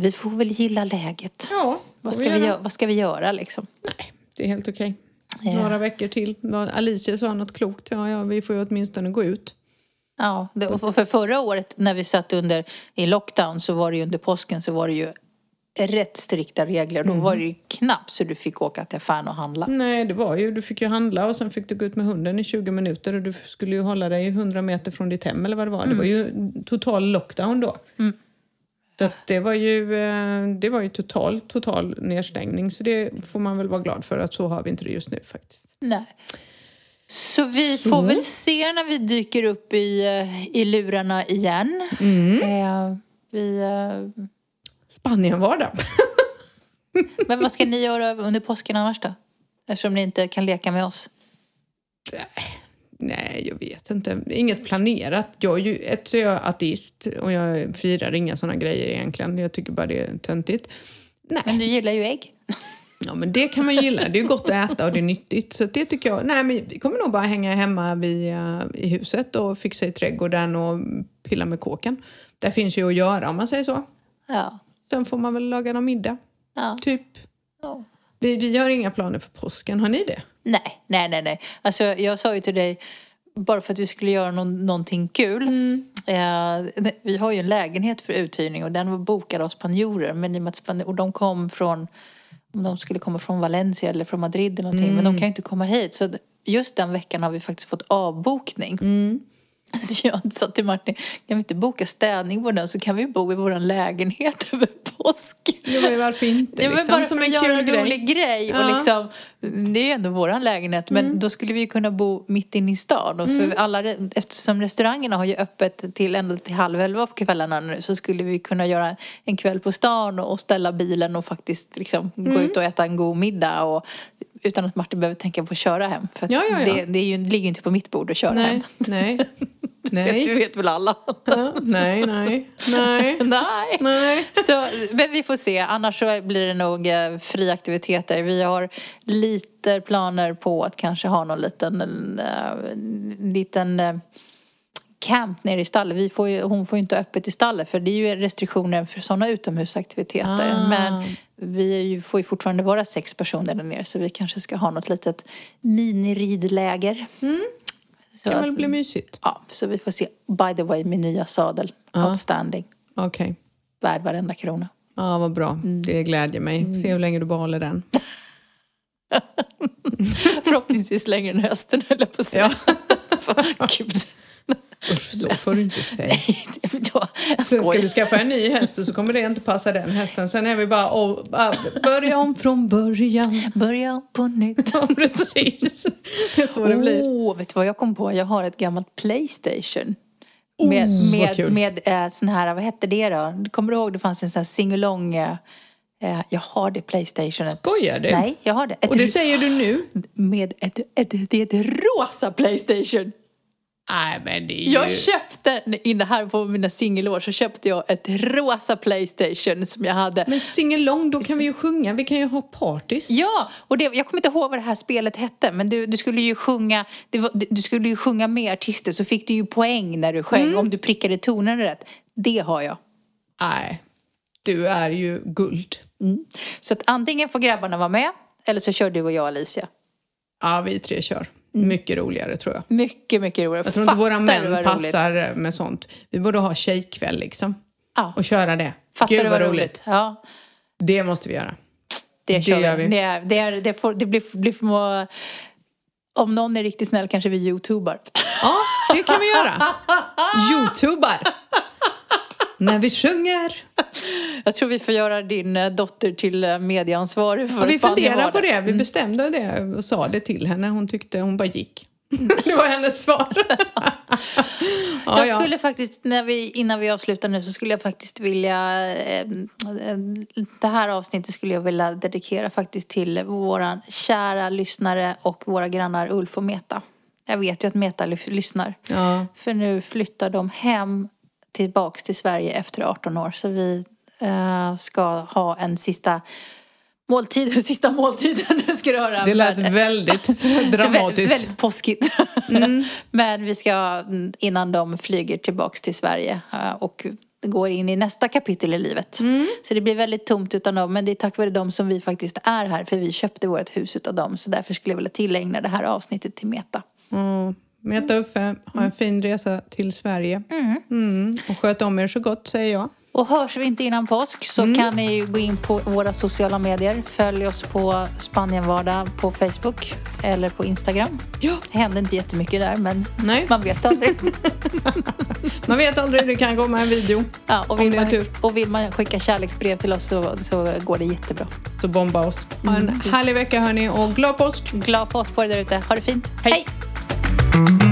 vi får väl gilla läget. Ja, Vad ska, vi göra. vad ska vi göra liksom? Nej, det är helt okej. Ja. Några veckor till. Alicia sa något klokt. Ja, ja, vi får ju åtminstone gå ut. Ja, det, och för förra året när vi satt under i lockdown så var det ju under påsken så var det ju rätt strikta regler. Då var det ju knappt så du fick åka till affären och handla. Nej, det var ju, du fick ju handla och sen fick du gå ut med hunden i 20 minuter och du skulle ju hålla dig 100 meter från ditt hem eller vad det var. Det var ju total lockdown då. Så att det var ju, eh, det var ju total, total nedstängning. Så det får man väl vara glad för att så har vi inte det just nu faktiskt. Nej. Så vi får väl se när vi dyker upp i, eh, i lurarna igen. Eh, vi, eh, Spanien var det. (laughs) men vad ska ni göra under påsken annars då? Eftersom ni inte kan leka med oss. Nej, jag vet inte. Inget planerat. Jag är ju, ett så är jag ateist och jag firar inga såna grejer egentligen. Jag tycker bara det är töntigt. Nej. Men du gillar ju ägg. Ja, men det kan man gilla. Det är ju gott att äta och det är nyttigt. Så det tycker jag. Nej, men vi kommer nog bara hänga hemma vid, eh, i huset och fixa i trädgården och pilla med kåken. Det finns ju att göra om man säger så. Ja. Sen får man väl laga någon middag. ja. Typ. ja. Vi, vi har inga planer för påsken. Har ni det? Nej, nej, nej, nej. Alltså jag sa ju till dig, bara för att vi skulle göra någon, någonting kul. Eh, vi har ju en lägenhet för uthyrning och den var bokad av spanjorer. Men i och med och de kom från, om de skulle komma från Valencia eller från Madrid eller någonting. Men de kan ju inte komma hit. Så just den veckan har vi faktiskt fått avbokning. (laughs) Så jag sa till Martin, kan vi inte boka städning på den så kan vi bo i vår lägenhet (laughs) över påsk. Jo, men varför inte? Ja, men liksom, bara som för en att göra en rolig grej. Och Ja. liksom, det är ju ändå våran lägenhet. Men då skulle vi ju kunna bo mitt inne i stan. Och för alla, re- eftersom restaurangerna har ju öppet till ända till halv elva på kvällarna nu. Så skulle vi kunna göra en kväll på stan och, och ställa bilen och faktiskt liksom gå ut och äta en god middag. Och, utan att Martin behöver tänka på att köra hem. För Ja. Det, det, är ju, ligger ju inte på mitt bord att köra hem. Nej, (laughs) (laughs) nej, nej. vet väl alla. Ja, nej, nej, nej, (laughs) Nej. nej. Så, men vi får se. Annars så blir det nog eh, fria aktiviteter. Vi har lite planer på att kanske ha någon liten, eh, liten eh, camp nere i stallet. Vi får ju, hon får ju inte öppet i stallet för det är ju restriktioner för sådana utomhusaktiviteter. Ah. Men vi ju, får ju fortfarande vara sex personer där nere så vi kanske ska ha något litet miniridläger. Så Det kan väl bli mysigt. Ja, så vi får se. By the way, min nya sadel. Outstanding. Okej. Värd varenda krona. Ja, vad bra. Mm. Det glädjer mig. Se hur länge du behåller den. (laughs) Förhoppningsvis längre än hösten höll jag på att säga. Gud. (laughs) Usch, så får du inte säga. Ja, Sen ska du skaffa en ny häst och så kommer det inte passa den hästen. Sen är vi bara bara börja om från början. Börja på nytt. (laughs) Ja, precis. Det är så det blir. Åh, vet du vad jag kom på? Jag har ett gammalt Playstation. Oh, Med, med, med eh, sån här, vad hette det då? Kommer du ihåg det fanns en sån här singalong... Eh, jag har det Playstationet. Skojar du? Nej, jag har det. Ett, Och det säger du nu? Med ett, ett, det är ett rosa Playstation. Nej, men det är ju... Jag köpte, inne här på mina singelår så köpte jag ett rosa Playstation som jag hade. Men singalong, då kan vi ju sjunga. Vi kan ju ha partys. Ja, och det, jag kommer inte ihåg vad det här spelet hette men du, du skulle ju sjunga det var, du skulle ju sjunga med artister så fick du ju poäng när du sjöng om du prickade tonen rätt. Det har jag. Nej, du är ju guld. Så att antingen får grabbarna vara med eller så kör du och jag Alicia. Ja, vi tre kör. Mycket roligare tror jag. Mycket, mycket roligare. Jag tror inte våra män roligt? passar med sånt. Vi borde ha tjejkväll liksom. Ja. Och köra det. Fattar Gud du vad roligt? Ja, Det måste vi göra. det Det gör vi. vi. Det, är, det, är, det, får, det blir, blir för om någon är riktigt snäll kanske vi youtubar. Ja, det kan vi göra. (laughs) Youtubar. När vi sjunger. (laughs) Jag tror vi får göra din eh, dotter till eh, medieansvarig för Ja, vi funderar Spanienvardag. på det. Vi bestämde det och sa det till henne. Hon tyckte hon bara gick. (laughs) Det var hennes svar. (laughs) Ja, Jag ja. skulle faktiskt, när vi, innan vi avslutar nu, så skulle jag faktiskt vilja... Eh, det här avsnittet skulle jag vilja dedikera faktiskt till våra kära lyssnare och våra grannar Ulf och Meta. Jag vet ju att Meta ly- lyssnar. Ja. För nu flyttar de hem tillbaks till Sverige efter 18 år. Så vi eh, ska ha en sista måltid, (laughs) sista måltiden ska du höra. Det lät Men- väldigt (laughs) dramatiskt. väldigt påskigt. (laughs) Men vi ska, mm, innan de flyger tillbaks till Sverige eh, och går in i nästa kapitel i livet. Så det blir väldigt tomt utan dem. Men det är tack vare dem som vi faktiskt är här. För vi köpte vårt hus utav dem. Så därför skulle jag vilja tillägna det här avsnittet till Meta. Mm. Meta Uffe, ha en fin resa till Sverige. Mm. Och sköt om er så gott, säger jag. Och hörs vi inte innan påsk så kan ni gå in på våra sociala medier. Följ oss på Spanienvardag på Facebook eller på Instagram. Ja. Det händer inte jättemycket där men Nej. man vet aldrig. (laughs) Man vet aldrig, det kan komma en video. Ja, och, vill man, och vill man skicka kärleksbrev till oss så, så går det jättebra. Så bomba oss. Ha en härlig vecka hörni och glad påsk! Glad påsk på er där ute. Ha det fint. Hej. Hej. thank you.